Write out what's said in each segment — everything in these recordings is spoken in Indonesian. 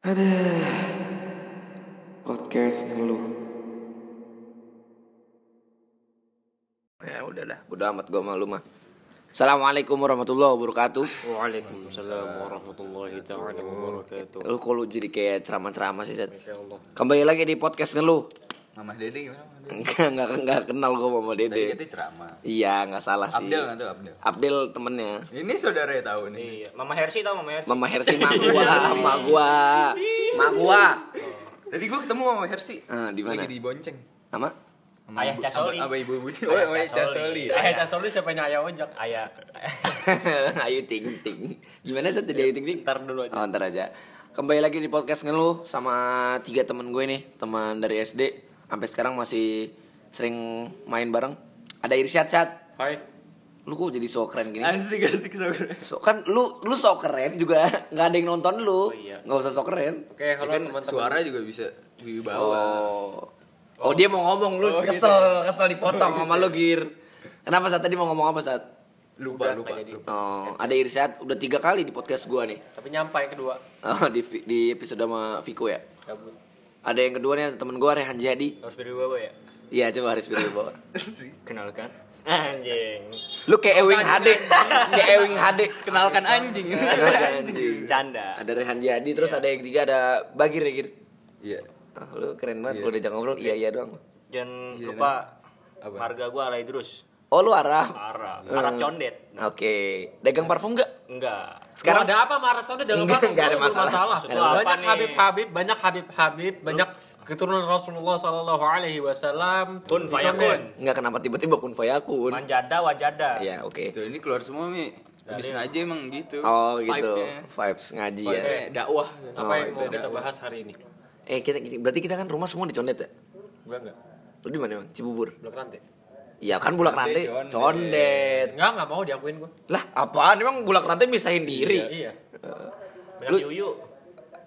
Ada podcast ngeluh. Ya udah dah, udah amat gua malu mah. Assalamualaikum warahmatullahi wabarakatuh. Waalaikumsalam warahmatullahi taala wabarakatuh. Lu kok lu jadi kayak ceramah-ceramah sih. Kembali lagi di podcast ngeluh. Mama Dede gimana? Mama Dede? Enggak, enggak, enggak kenal gua sama Tadi Dede. kita ceramah. Iya, enggak salah sih. Abdel nggak tuh Abdel? Abdel temennya. Ini saudara ya tahu nih. Iya, Mama Hersi tau Mama Hersi? Mama Hersi mak gua, mak gua. Mak gua. Tadi gua ketemu sama Hersi. Ah, di mana? Lagi di Bonceng. Sama? Ayah Casoli. Apa, apa ibu ibu? Ayah Oh, ayah Casoli. Ayah ya. Casoli siapa yang ayah ojek? Ayah. Ayo ting ting. Gimana sih tadi ayo ting ting? Ntar dulu aja. Oh, ntar aja. Kembali lagi di podcast ngeluh sama tiga temen gue nih, teman dari SD. Sampai sekarang masih sering main bareng. Ada Irsyad Syad. Hai. Lu kok jadi so keren gini? Asik asik saudara. So, kan lu lu so keren juga nggak ada yang nonton lu. Oh, iya. Nggak usah so keren. Oke, halo Kan teman-teman. suara juga bisa dibawa. Oh. Oh, dia mau ngomong lu Oh, gitu. kesel kesel dipotong sama lu Gir. Kenapa saat tadi mau ngomong apa saat? Lupa Udah, lupa. jadi. lupa. Oh, ada Irsyad udah tiga kali di podcast gua nih. Tapi nyampai kedua. Oh, di di episode sama Viko ya. Kabut. Ada yang kedua nih temen gua Rehan Jadi. Harus beri bawa ya? Iya, coba Haris Biro bawa. Kenalkan. Anjing. Lu kayak Ewing HD. kayak Ewing HD. Kenalkan anjing. Anjing. Canda. Ada Rehan Jadi, terus ada yang ketiga ada Bagir ya, Gir. Iya. Ah, lu keren banget Iya. kalau diajak ngobrol. Iya, iya doang. Jangan Iya, lupa Apa? harga gua alay terus. Oh, lu Arab. Arab. Hmm. Arab condet. Oke. Dagang parfum enggak? Enggak. Sekarang ada apa maratonnya dalam Enggak, apa? enggak ada masalah. masalah. Banyak nih? Habib Habib, banyak Habib Habib, banyak keturunan Rasulullah Sallallahu Alaihi Wasallam. Kun fayakun. Enggak kenapa tiba-tiba kun fayakun. Manjada wajada. Iya, oke. Itu ini keluar semua nih. Habis ngaji emang gitu. Oh, gitu. Vibe-nya. Vibes ngaji ya. Vibe-nya dakwah. Apa Oh, yang mau kita apa? bahas hari ini? Eh, kita, kita- berarti kita kan rumah semua di Condet ya? Gua enggak. Lu di mana, Bang? Cibubur. Blok rantai. Iya kan bulak rantai Condet. condet. Enggak, enggak mau diakuin gua. Lah, apaan? Emang bulak rantai misahin diri? Iya. Banyak yuyu.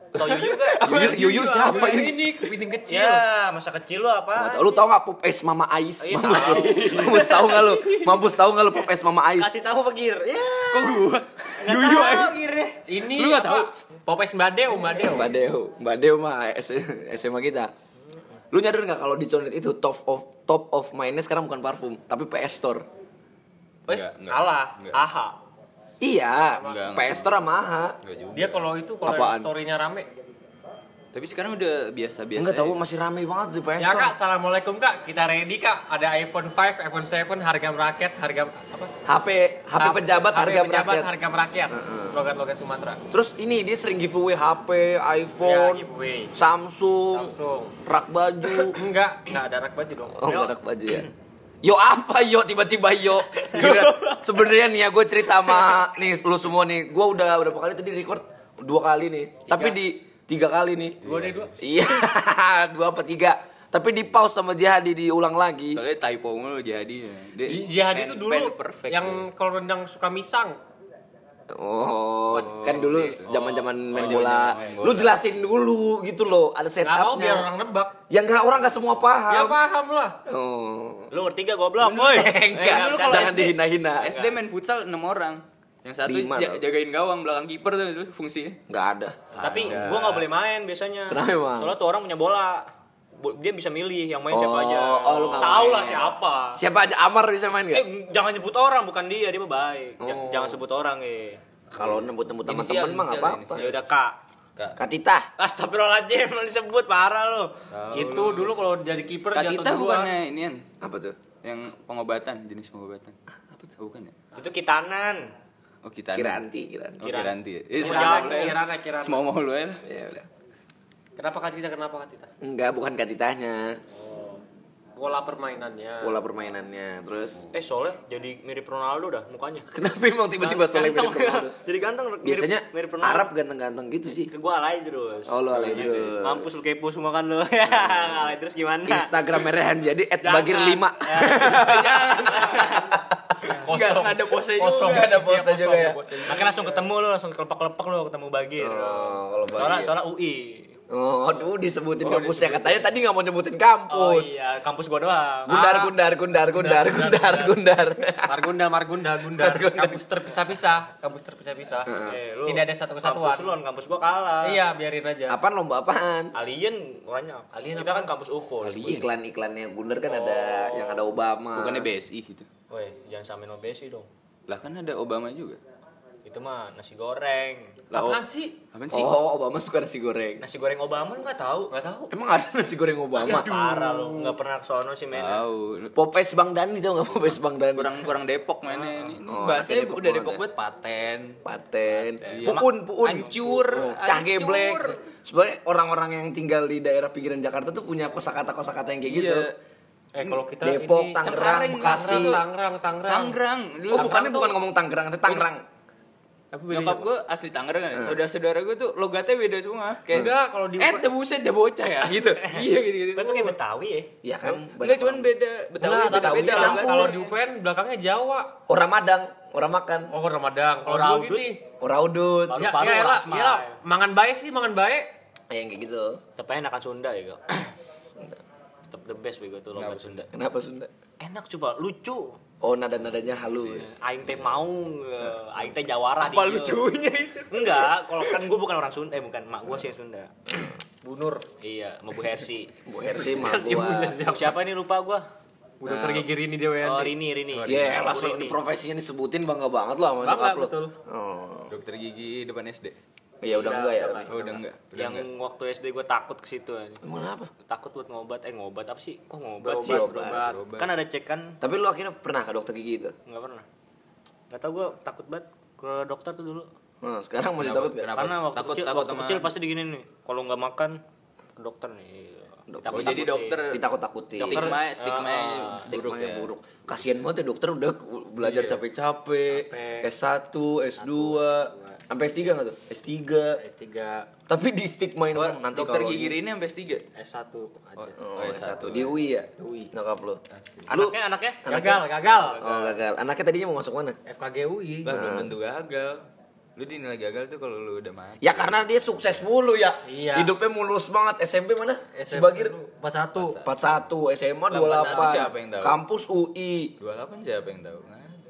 Tau yuyu gak? Yuyu, yuyu siapa Ini ini? ini kepiting kecil. Ya, masa kecil lu Nggak apa? tahu. Lu tau gak pop es mama Ais? Iya, Mampus tahu. lu. Mampus tau gak lu? Mampus tau gak lu pop es mama Ais? Kasih tahu apa Gir? Ya. Kok gua? Enggak Yuyu tahu aja. Ini Lu nggak apa? Popes Mbadeo, Mbadeo. Mbak Deo. Mbak Deo mah SMA kita. Lu nyadar gak kalau di Condet itu top of top of mindnya sekarang bukan parfum, tapi PS Store. Eh, Enggak, enggak. kalah. Enggak. Aha. Iya, Enggak, PS Store sama AHA. Dia kalau itu kalau story-nya rame. Tapi sekarang udah biasa-biasa. Enggak tahu ya. masih rame banget di PS Ya kak, assalamualaikum kak. Kita ready kak. Ada iPhone 5, iPhone 7, harga merakyat, harga apa? HP HP pejabat HP harga pejabat, merakyat. harga merakyat. Logat-logat Sumatera. Terus ini dia sering giveaway HP, iPhone, Ya, giveaway. Samsung, Samsung. rak baju. Enggak, enggak ada rak baju dong. Oh, enggak rak baju ya. Yo apa yo tiba-tiba yo. Sebenarnya nih ya gue cerita sama nih lu semua nih. Gue udah berapa kali tadi record dua kali nih. Tapi di tiga kali nih. Gua deh dua. Iya, dua apa tiga. Tapi di pause sama Jihadi diulang lagi. Soalnya typo mulu jadi. Dia Di- Jihad pen- itu dulu perfect yang ya. kalau rendang suka misang. Oh, kan dulu zaman-zaman main Oh, bola. Lu jelasin dulu gitu loh, ada Nggak mau biar setupnya. orang nebak. Yang nggak orang nggak semua paham. Ya paham lah. Oh. Lu ngerti gak goblok, woi? Enggak, kalau jangan dihina-hina. SD main futsal 6 orang. Yang satu Lima ja- jagain gawang belakang kiper tuh itu fungsinya. Nggak ada. Tapi Ada. gua gak boleh main biasanya. Kenapa emang? Soalnya tuh orang punya bola. Dia bisa milih yang main Oh, siapa aja. oh, lu nggak Tahu lah siapa. Siapa aja Amar bisa main Eh, nggak? jangan nyebut orang, bukan dia, dia mah baik. Oh. Jangan sebut orang, eh. Kalau nembut-nembut sama temen mah nggak inisial, apa-apa. Ya udah, Kak. Kak. Katita. Astagfirullahaladzim, lu disebut parah lu. Itu dulu kalau jadi kiper jatuh Tita duluan. bukannya inian Apa tuh? yang pengobatan, jenis pengobatan. Apa tuh? Bukan ya? Itu kitanan. Oh, kita Kiranti, Kiranti. Oh, Kiranti ya. Eh, Kirana, lu ya. Kirana, Kirana. Semua mau lu ya. Ya udah. Kenapa Kak Tita? Kenapa Kak Tita? Enggak, bukan Katitanya. Pola permainannya. Pola permainannya. Terus Eh, Soleh jadi mirip Ronaldo dah mukanya. kenapa emang tiba-tiba Soleh mirip Ronaldo? Jadi ganteng mirip, Biasanya mirip Ronaldo. Arab ganteng-ganteng gitu sih. Ke gua alay terus. Oh, lu alay terus. Mampus lu kepo semua kan lu. alay terus gimana? Instagram Rehan jadi at Jangan. Bagir 5. Enggak enggak ada pose juga. Kosong. Ada pose Isinya juga ya. kosong. Makanya langsung ketemu lu, langsung kelepak-kelepak lu ketemu Bagir. Oh, kalau Soalnya Bagir. soalnya UI. Oh, aduh disebutin kampusnya disebutin. katanya tadi nggak mau nyebutin Oh kampus. iya, kampus gua doang. Gundar, Ah. gundar, gundar, gundar, gundar, gundar. Margunda, Margunda, Gundar. Kampus terpisah-pisah, kampus terpisah-pisah. Eh, lu- Tidak ada satu kesatuan. Kampus lu kampus gua kalah. Iya, biarin aja. Apaan lomba apaan? Alien banyak. Alien Kita apa? kan kampus UFO. Iklan-iklannya Gundar kan ada yang ada Obama. Bukannya BSI gitu. Woi, jangan samain obesi dong. Lah kan ada Obama juga. Itu mah nasi goreng. Lah, Apaan oh, sih? Apaan sih? Oh, Obama suka nasi goreng. Nasi goreng Obama lu nggak tahu? Gak tahu. Emang ada nasi goreng Obama? Parah lu, nggak pernah ke sono sih men. Tahu. Popes Bang Dani tau nggak Popes Bang Dani? Kurang kurang Depok mainnya ini. Ini Oh, bahasanya Depok udah Depok banget paten. Paten, Iya. puun, puun, Hancur, Oh, cah geblek. Sebenarnya orang-orang yang tinggal di daerah pinggiran Jakarta tuh punya kosakata kosakata yang kayak gitu. Iya. Eh kalau kita Depok, ini Tangerang, Bekasi. Tangerang, Tangerang, Tangerang. Dulu Oh, bukannya bukan ngomong Tangerang, tapi Tangerang. Tapi beda. Nyokap gue asli Tangerang kan. Saudara-saudara gue tuh logatnya beda semua. Kayak Enggak, kalau di Eh, buset, dah bocah ya gitu. Iya gitu gitu. Tuh kayak Betawi ya. Ya kan, Enggak cuman beda Betawi Enggak, beda tapi beda kalau- di UPN belakangnya Jawa. orang Madang, orang makan, Oh, Ramadang. Kalau Orang Udut. gini. orang udut. Ya, ya ya elah. Mangan bae sih, mangan bae. Ya, yang kayak gitu. Tapi enakan Sunda ya kok. Tetap the best bego tuh logat Sunda. Kenapa Sunda? Enak coba, lucu. Oh, nada-nadanya halus. Aing teh mau, eh, aing teh jawara Apa lucunya itu? Enggak, kalau kan gue bukan orang Sunda, eh bukan mak gue sih yang Sunda. Bunur. Iya, sama Bu Hersi. Bu Hersi gua. ibunya Bu siapa ini lupa gua? Bu dokter gigi Rini Dewi Oh, Rini, Rini. Ya, Bu langsung profesinya disebutin bangga banget lah sama Bangga, nyokap lu. betul. Oh. Dokter gigi depan SD. Ya udah enggak ya. udah? Oh, udah enggak. Udah Yang enggak. waktu SD gue takut ke situ aja. Emang kenapa? Takut buat ngobat, eh ngobat apa sih? Kok ngobat Berobat, sih? berobat. Berobat. Kan ada cek kan? Tapi lu akhirnya pernah ke dokter gigi itu? Nggak pernah. Nggak tau gue takut banget ke dokter tuh dulu. Nah, sekarang masih takut gak? Karena waktu Takut- kecil, takut waktu kecil pasti digini nih. Kalau nggak makan ke dokter nih. Dokter. Oh, jadi dokter Ditakut-takutin. stigma stigma Ah, Stigma buruk ya. buruk. Kasian banget ya dokter udah belajar Iya. capek-capek. Capek. S1, S2, sampai S3 enggak tuh? S3. S3, Tapi di stigmain orang nanti dokter gigi ini- sampai S3. S1 aja. Oh, S1 di UI ya? UI. Nyokap lu. Anaknya, anaknya? Gagal, gagal. Oh, gagal. Anaknya tadinya mau masuk mana? FKG UI. Lah belum tentu gagal. Lu dinilai gagal tuh kalau lu udah mati. Ya karena dia sukses mulu ya. Iya. Hidupnya mulus banget. SMP mana? SMP Sebagir 41. 41, SMA 28. 41 siapa yang tahu? Kampus UI. 28 siapa yang tahu?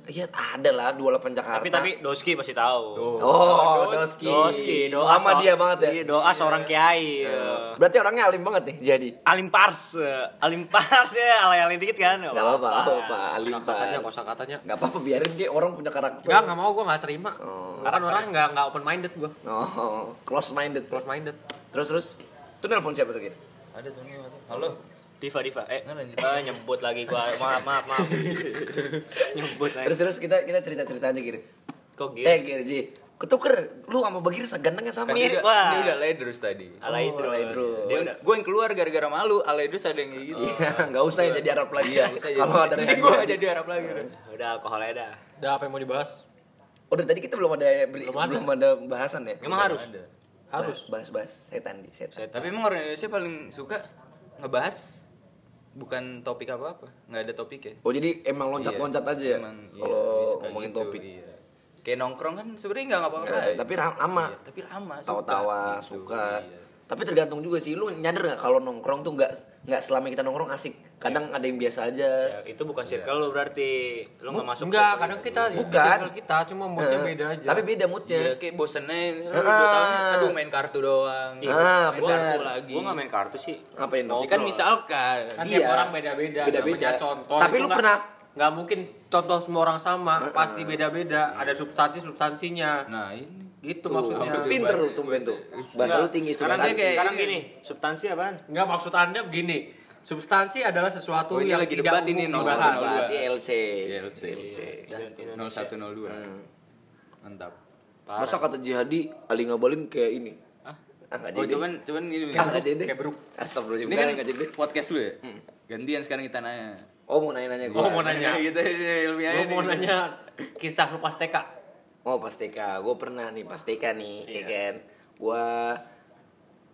Iya ada lah 28 Jakarta. Tapi tapi Doski pasti tahu. Oh, Doski. Doski. Doski, doa Sama so- dia banget ya. Iya, doa seorang kiai. Eh, Berarti orangnya alim banget nih jadi. Alim pars, eh, alim pars ya, alay-alay dikit kan? Gak apa-apa, gak apa-apa. Alim Katanya, pas. kosa katanya. Gak apa-apa biarin dia orang punya karakter. Enggak, enggak mau gue enggak terima. Oh. Karena orang enggak enggak open minded gue. Oh, close minded. Close minded. Terus terus. Itu nelpon siapa tuh Gir? Ada tuh. Halo. Diva, Diva. Eh, Nggak, lanjut. eh, nyebut lagi gua. Maaf, maaf, maaf. nyebut lagi. Terus terus kita kita cerita cerita aja Gir. Kok gitu? Eh Gir Ji, ketuker lu sama Bagir gantengnya sama. Kan dia, Mirip, wah. dia udah ledrus tadi. Oh, terus. alay terus. Dia udah Gue yang keluar gara-gara malu, Aledus ada yang kayak gitu. Iya, nggak usah ya jadi Arab lagi ya. Kalau ada Nanti yang gue jadi Arab lagi. udah alkoholnya dah. Udah apa yang mau dibahas? Oh, dari tadi kita belum ada belum Belum ada. ada, bahasan ya. Emang harus? Ada. Harus. bahas-bahas setan di setan. Tapi emang orang Indonesia paling suka ngebahas bukan topik apa-apa, nggak ada topik ya. Oh, jadi emang loncat-loncat aja ya. Iya, Kalau suka ngomongin gitu, topik. Iya. Kayak nongkrong kan sebenarnya nggak ngapa-ngapain. tapi ra- lama. Iya, tapi lama. suka Tawa-tawa, gitu, suka. iya. Tapi tergantung juga sih lu nyadar nggak kalau nongkrong tuh nggak nggak selama kita nongkrong asik. Kadang ada yang biasa aja. Ya, itu bukan circle lu berarti. Lu nggak masuk Enggak, circle kadang itu. kita di Bukan. circle kita cuma moodnya Eh, beda aja. Tapi beda moodnya. Iya, kayak bosennya, Ah. dua tahunnya, aduh main kartu doang. Ah, main benar. kartu lagi. Gua nggak main kartu sih. Ngapain dong? Ya kan misalkan. kan Iya. tiap orang beda-beda. Beda-beda. Namanya contoh. Tapi lu pernah- nggak mungkin contoh semua orang sama, pasti beda-beda. Ada substansi substansinya. Nah ini. Gitu Tuh, maksudnya. pinter lu tumben tuh. Bahasa lu tinggi Sekarang saya kayak sekarang gini, substansi apaan? Enggak maksud Anda begini. Substansi adalah sesuatu Oh, ini yang lagi tidak debat ini, umum 01, dibahas. 02. di LC. ILC. 0102. Mantap. Masa kata jihadi Ali ngabalin kayak ini? Ah? Oh jadi. cuman cuman gini. Ah, nggak jadi. Kayak beruk. Astagfirullahaladzim. Ini kan nggak jadi. podcast lu ya? Gantian sekarang kita nanya. Oh mau nanya-nanya gue. Oh, mau nanya. Kita ilmiahnya Gue mau nanya kisah lu pas TK. Oh pas TK, gue pernah nih pas TK nih, ya Iya. kan. Gue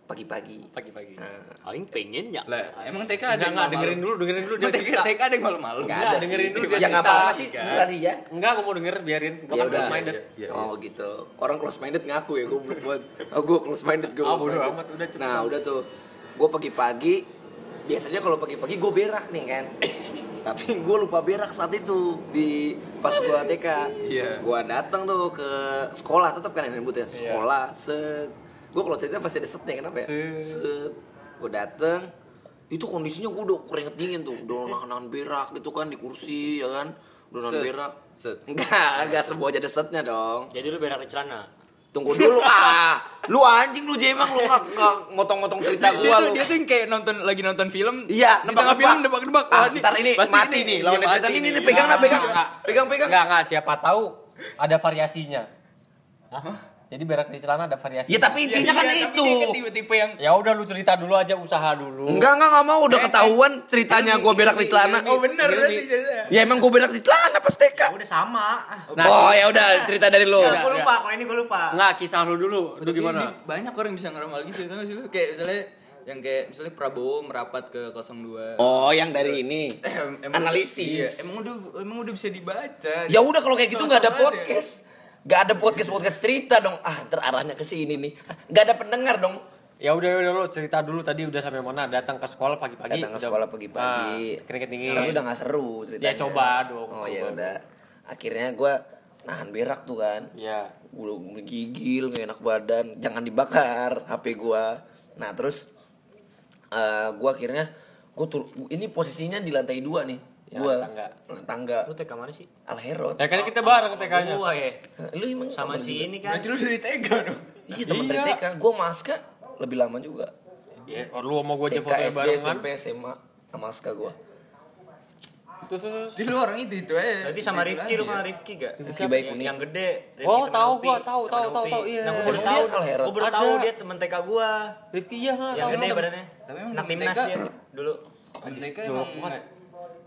pagi-pagi. Pagi-pagi. Nah, Aing pengen ya. Lah, emang TK ada Enggak, enggak, dengerin dulu, dengerin dulu dia TK. TK ada yang malam-malam? Nggak Enggak, ada dengerin dulu dia Ya nggak cerita. apa-apa sih, tadi ya. Enggak, aku mau denger, biarin. Gua Ya kan udah. close minded. Iya, iya. Oh gitu. Orang close minded ngaku ya gue buat. Oh gue close minded gue. Ah, bodo amat, udah cepet. Nah udah tuh. Gue pagi-pagi. Biasanya kalau pagi-pagi gue berak nih kan. Tapi gue lupa berak saat itu di pas gue TK. Iya. Gue datang tuh ke sekolah tetap kan yang nyebutnya Iya. sekolah. Set. Gue kalau cerita pasti ada setnya kenapa ya? Set. Set. Gue datang. Itu kondisinya gue udah keringet dingin tuh, udah nahan-nahan berak gitu kan di kursi ya kan, udah nahan Set. berak. Set. Enggak, enggak semua ada setnya dong. Jadi lu berak di celana. Tunggu dulu ah. Lu anjing lu Jemang lu nggak nggak ngotong-ngotong cerita Dia gua tuh, lu. dia tuh yang kayak nonton lagi nonton film. Iya, tengah film nebak-nebak. Ah, Wah, ini ntar ini pasti mati nih lawan cerita ini nih. nih pegang dah pegang. Pegang pegang. Enggak, enggak, siapa tahu ada variasinya. Jadi berak di celana ada variasi. Ya tapi intinya kan Iya, itu. kan tipe-tipe yang Ya udah lu cerita dulu aja usaha dulu. Enggak enggak enggak mau udah ketahuan ceritanya gua berak di celana. Oh bener berarti. Ya emang gua berak di celana pas TK. Udah sama. Nah, Oh ya udah cerita dari lu. Udah. Gue lupa, kalau ini gue lupa. Enggak, kisah lu dulu. Lu Tapi gimana? banyak orang bisa ngeramal gitu tau gak sih lu kayak misalnya yang kayak misalnya Prabowo merapat ke 02 Oh yang dari ini Em- emang- iya, analisis. emang udah emang udah bisa dibaca Ya udah kalau kayak gitu nggak ada aja. Gak ada podcast podcast cerita dong. Ah terarahnya ke sini nih. Gak ada pendengar dong. Ya udah udah lu cerita dulu tadi udah sampai mana? Datang ke sekolah pagi-pagi. datang ke udah- sekolah pagi-pagi Ah, keringet dingin. tapi udah gak seru ceritanya Ya, coba dong. oh ya udah akhirnya gue nahan berak tuh kan Iya. gue gigil gak enak badan jangan dibakar hp gue nah terus eh gue akhirnya gue tur ini posisinya di lantai dua nih Ya, gue tangga. tangga Lu TK mana sih? alherot Ya kan kita bareng TK-nya. Gua ya. lu emang Sama si juga? ini kan. berarti lu dari Tega dong iya temen dari Iya. TK gue maska lebih lama juga Ya, lu sama gua aja TK SD barengan. SMP SMA sama maska gue Terus, terus, terus. Jadi lu orang itu itu aja Berarti sama Rifki lu kan ya. Rifki gak? Rifki baik Yang- kuning. Yang gede. Rifki Oh, tahu gua, tahu, tahu, tahu, tahu, iya. Nah, gua baru tahu. Gua baru tahu dia temen TK gua. Rifki iya, Yang tahu. gede badannya. tapi emang Anak timnas TK. dia dulu. TK emang kuat. nggak-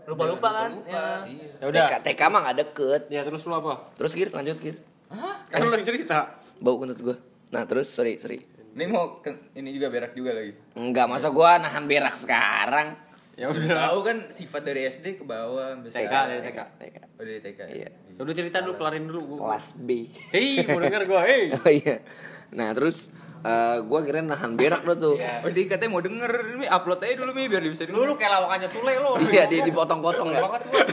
Lupa-lupa kan? lupa Ya. iya Ya udah. TK, TK mah gak deket Ya terus lu apa? terus gir lanjut gir Kan lu lagi cerita. bau kentut gue nah terus sorry sorry ini mau ke- ini juga berak juga lagi Enggak, masa gua nahan berak sekarang. Ya udah udah. tahu kan sifat dari SD ke bawah TK dari TK. TK. oh dari TK Iya. Ya Udah cerita dulu, kelarin dulu gua. Kelas B. Hei, mau denger gua, hei. Oh iya. Nah, terus eh, gua kira nahan berak lo tuh. Iya. oh dia katanya mau denger mi upload aja dulu mi biar dia bisa Lu denger lu kayak lawakannya Sule lu. Iya, di dipotong-potong ya. banget gua.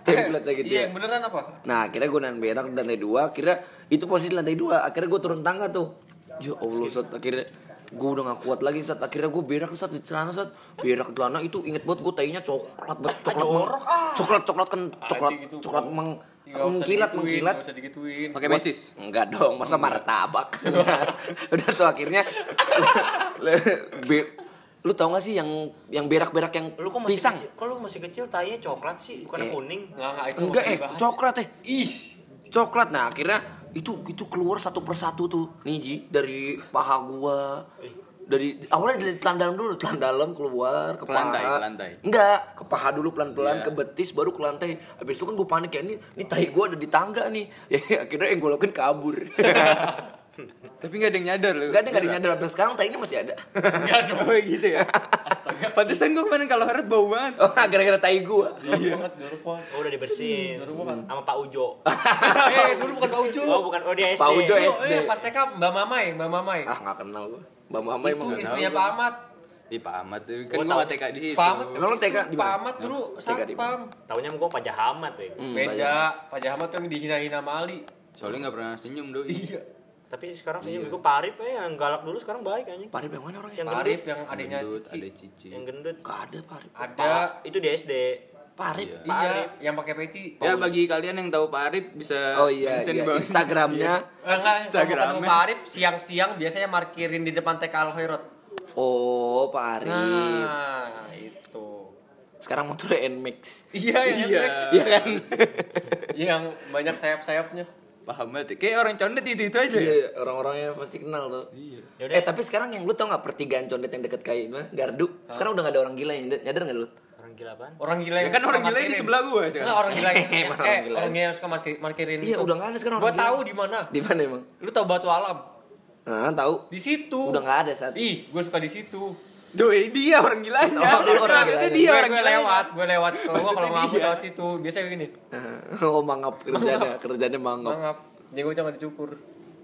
Template gitu Iya, ya. beneran apa? Nah, akhirnya gue nahan berak di lantai dua. Kira itu posisi lantai dua. Akhirnya gue turun tangga tuh. Ya Allah, saat akhirnya gue udah gak kuat lagi saat akhirnya gue berak saat di celana saat berak di celana itu inget banget gue tainya coklat banget coklat meng, coklat coklat kan coklat Anjing itu. coklat meng, mengkilat digituin, mengkilat digituin. pakai besis Enggak dong, masa martabak. Udah tuh akhirnya lu tau gak sih yang yang berak-berak yang Lu kok masih pisang? kecil? Kok lu masih kecil tainya coklat sih, bukan Eh. kuning? Enggak, enggak itu Enggak nggak eh, dibahas. coklat eh. Ih. Coklat. Nah, akhirnya itu itu keluar satu persatu tuh. Nih Ji, dari paha gua. Dari awalnya dari telan dalam dulu, telan dalam keluar ke lantai, paha. lantai. Enggak, ke paha dulu pelan-pelan Iya. ke betis baru ke lantai. Habis itu kan gue panik ya ini ini tai gua ada di tangga nih. Ya akhirnya yang gue lakukan kabur. tapi nggak ada yang nyadar lu Enggak ada enggak ada yang nyadar sampai sekarang tainya masih ada. Enggak dong. oh gitu ya pantesan gue kemarin kalau harus bau banget Oh, gara-gara tai jorok banget. Oh, udah dibersihin sama Pak Ujo. Eh, dulu bukan Pak Ujo. Oh, bukan. Oh, dia SD. Pak Ujo SD. pas TK Mbak Mamai, Mbak Mamai. Ah, enggak kenal gua. Mbak Mama itu emang istrinya. Pak Ahmad. di Pak Ahmad tuh kan Gua tahu. nggak TK di situ Pak Ahmad. Emang lu TK di Pak? Ahmad dulu satpam. Taunya gua Pak Jahamat, weh. Hmm, Beda, Pak Jahamat tuh yang dihina-hina sama Ali. soalnya nggak pernah senyum doi Iya. Tapi sekarang senyum gue Parip ya yang galak dulu sekarang baik anjing. Parip yang mana orangnya? Yang Pak gendut. Yang Gendut, Cici. ada cici Yang gendut. Enggak ada Parip. Ada Itu di SD. Parip. Iya. Iya, yang pakai peci. ya bagi kalian yang tahu Pak Arif bisa Oh iya, iya. Instagramnya. Eh, enggak, ketemu Pak Arif siang-siang biasanya markirin di depan TK Al Khairot. Oh, Parip. Nah, itu. Sekarang motornya NMAX. Iya, yang Iya. Nmax. Iya kan? yang banyak sayap-sayapnya. paham banget ya. kayak orang condet itu itu aja ya Iya, orang-orangnya pasti kenal tuh. Iya. Yaudah. Eh, tapi sekarang yang lu tau gak pertigaan condet yang deket kayak mana? Gardu. Sekarang udah gak ada orang gila yang nyadar, nyadar gak lu? Orang gila apaan? Orang gila Ya yang kan orang gila di sebelah gua sekarang. Enggak, orang gila yang eh, orang gila. orang gila yang suka markir, markirin Iya, itu. udah nggak ada sekarang Gua orang gila. tahu di mana. Di mana emang? Lu tahu Batu Alam? Nah, tahu. Di situ. Udah nggak ada saat. Ih, gue suka di situ. Duh, ini dia orang gilanya. Oh, lu orang Itu gilanya. dia orang gue lewat, gue lewat. Kalau gue kalau dia. lewat situ, biasanya begini. oh, mangap kerjanya, kerjanya mangap. Mangap. Jenggotnya nggak dicukur.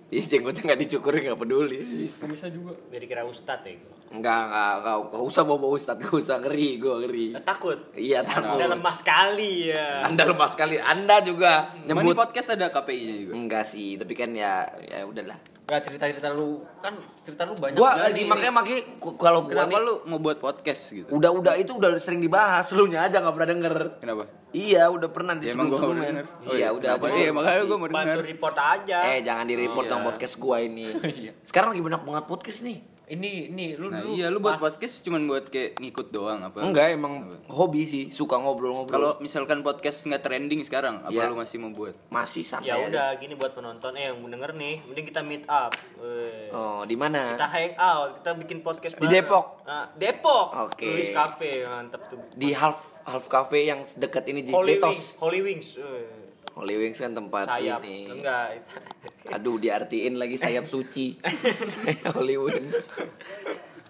Ih, jenggotnya nggak dicukur nggak peduli. Gue bisa juga. Biar dikira ustad ya. gua. Enggak, enggak, enggak, enggak usah bawa ustad, enggak usah ngeri, gue ngeri. Takut. Iya, takut. Anda lemah sekali ya. Anda lemah sekali. Anda juga di nyebut podcast ada KPI-nya juga. enggak sih, tapi kan ya ya udahlah. Gak cerita-cerita lu kan cerita lu banyak. Gua lagi nih. makanya makanya kalau gua Kenapa nih, lu mau buat podcast gitu? udah udah itu udah sering dibahas, lu nya aja nggak pernah denger. Kenapa? Iya, udah pernah di Ya, sebelum sebelumnya. denger. Oh, Iya, iya. udah Kenapa? ada Iya, makanya gua mau Bantu report aja. Eh, jangan di report Iya. dong podcast gua ini. Iya. Sekarang lagi banyak banget podcast nih. Ini ini lu Nah, dulu. iya lu buat pas- podcast cuman buat kayak ngikut doang apa? Enggak, emang hobi sih, suka ngobrol-ngobrol. Kalau misalkan podcast nggak trending sekarang, apa Iya. lu masih mau buat? masih santai. Ya udah gini buat penonton eh yang denger nih, mending kita meet up. Eh, Oh, di mana? Kita hang out, kita bikin podcast Di bareng. Depok? Nah, Depok. Oke. Luis Cafe, mantap tuh. Di half half cafe yang dekat ini. Holy Wings. Holy Wings. Eh, Holy Wings kan tempat sayap. ini. Enggak. Aduh, diartiin lagi sayap suci. Sayap Holy Wings.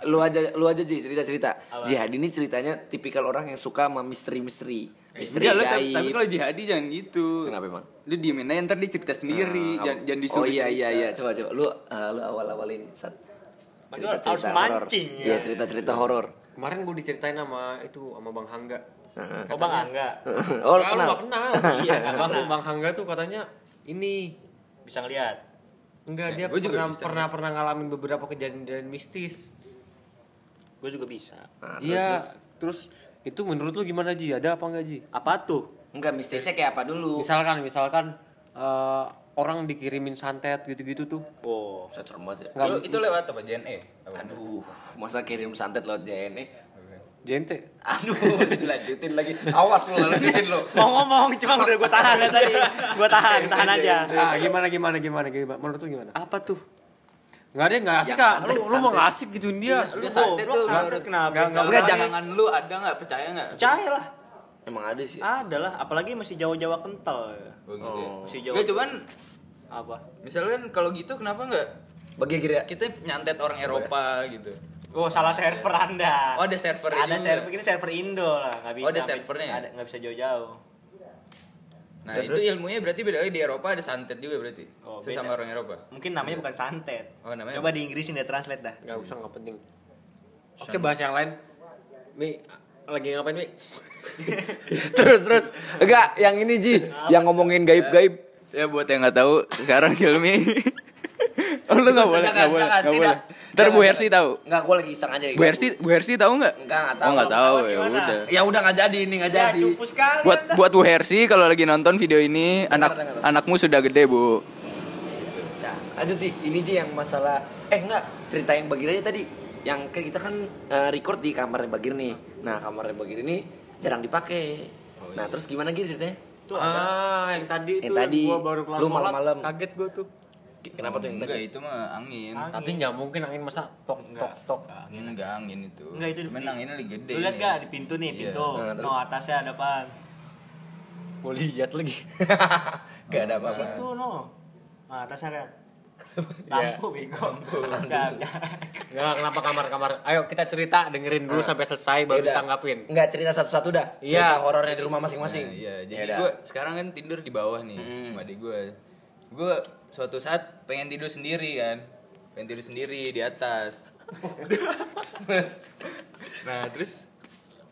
Lu aja lu aja Ji cerita-cerita. Jihad ini ceritanya tipikal orang yang suka sama misteri-misteri. Misteri Enggak, lu, tapi, gaib. tapi kalau jihadi jangan gitu. Kenapa emang? Lu diemin aja ntar dia cerita sendiri, Ah, jangan, jangan disuruh. Oh iya iya iya, coba coba. Lu eh, lu awal-awal ini sat. Harus mancing, ya. Iya, cerita-cerita horor. Kemarin gue diceritain sama itu sama Bang Hangga. Heeh. Oh Bang Angga oh, Nah, kenal. Kenal. iya, Bang, Bang Hangga tuh katanya ini bisa ngeliat. enggak Ya, dia gua juga pernah pernah pernah ngalamin beberapa kejadian mistis. Gue juga bisa. Nah, terus, Iya, terus. itu menurut lu gimana Ji? Ada apa enggak Ji? Apa tuh? Enggak, mistisnya kayak apa dulu? Misalkan misalkan eh, orang dikirimin santet gitu-gitu tuh. Oh. Bisa banget ya. Nggak, itu lewat apa? JNE? Apa? Aduh, masa kirim santet lewat JNE? Jente. Aduh, dilanjutin lagi. Awas lu lanjutin lu. Mau ngomong cuma udah gue tahan ya tadi. Gue tahan, tahan aja. Ah, gimana gimana gimana gimana? Menurut lu gimana? Apa tuh? Enggak deh, enggak asik Kak. Lu lu mau santet. nggak asik gituin dia. Lu goblok, tuh, menurut- kenapa? Nggak, nggak, Enggak, Enggak, jangan lu ada nggak percaya nggak? Percaya lah. Emang ada sih. Ada lah, apalagi masih Jawa-Jawa kental. Oh, gitu ya. Masih Jawa. Enggak, cuman apa? misalkan kalau gitu kenapa nggak Bagi kira kita nyantet orang Eropa gitu? Oh, salah server Anda. Oh, ada servernya Ada juga. server ini server Indo lah, nggak bisa. Oh, ada servernya ya? Ada, nggak bisa jauh-jauh. Nah, Terus, itu ilmunya berarti beda lagi di Eropa ada santet juga berarti. Oh, Sesama beda. orang Eropa. Mungkin namanya bukan santet. Oh, namanya Coba di Inggrisin dia translate dah. Enggak usah enggak penting. Oke, bahas yang lain. Mi, lagi ngapain, Mi? terus terus. Enggak, yang ini Ji, yang ngomongin gaib-gaib. Ya buat yang nggak tahu, sekarang Hilmi. oh, lu nggak boleh, Jangan, nggak boleh, jangan, nggak boleh. tidak. Ntar Bu Hersi tahu. Enggak, gua lagi iseng aja. Bu Hersi, Bu Hersi tahu nggak? Enggak, nggak Oh, tahu. nggak tahu ya udah. Ya udah nggak jadi ini nggak Ya, jadi. Buat buat Bu Hersi kalau lagi nonton video ini, anak anakmu sudah gede, Bu. Ya, lanjut sih. Ini Ji yang masalah eh enggak, cerita yang Bagir aja tadi. Yang kan kita kan eh, record di kamarnya Bagir nih. Nah, kamarnya Bagir ini jarang dipakai. Nah, terus gimana gitu ceritanya? Tuh ada. Ah, yang tadi Yang tuh tadi, gua baru kelar lu sholat, malam-malam. kaget gua tuh. Kenapa tuh yang Enggak, tadi? itu mah angin. Angin. Tapi nggak mungkin angin masa tok tok tok. Enggak angin itu. Enggak itu. Cuman anginnya lagi gede. Lu lihat gak di pintu nih, Iya. pintu. Nah, terus? No, atasnya ada apaan? Mau lihat lagi. Gak ada apa-apa. Situ no. Nah, atasnya lihat. Iya. Lampu bego. Jangan, jangan. Enggak, kenapa kamar-kamar? Ayo kita cerita dengerin dulu sampai selesai baru Yaudah. tanggapin. Enggak cerita satu-satu dah. Iya. Cerita horornya di rumah masing-masing. Nah, iya, jadi Yaudah. gue sekarang kan tidur di bawah nih, sama adik gue. Gue suatu saat pengen tidur sendiri kan, pengen tidur sendiri di atas. nah terus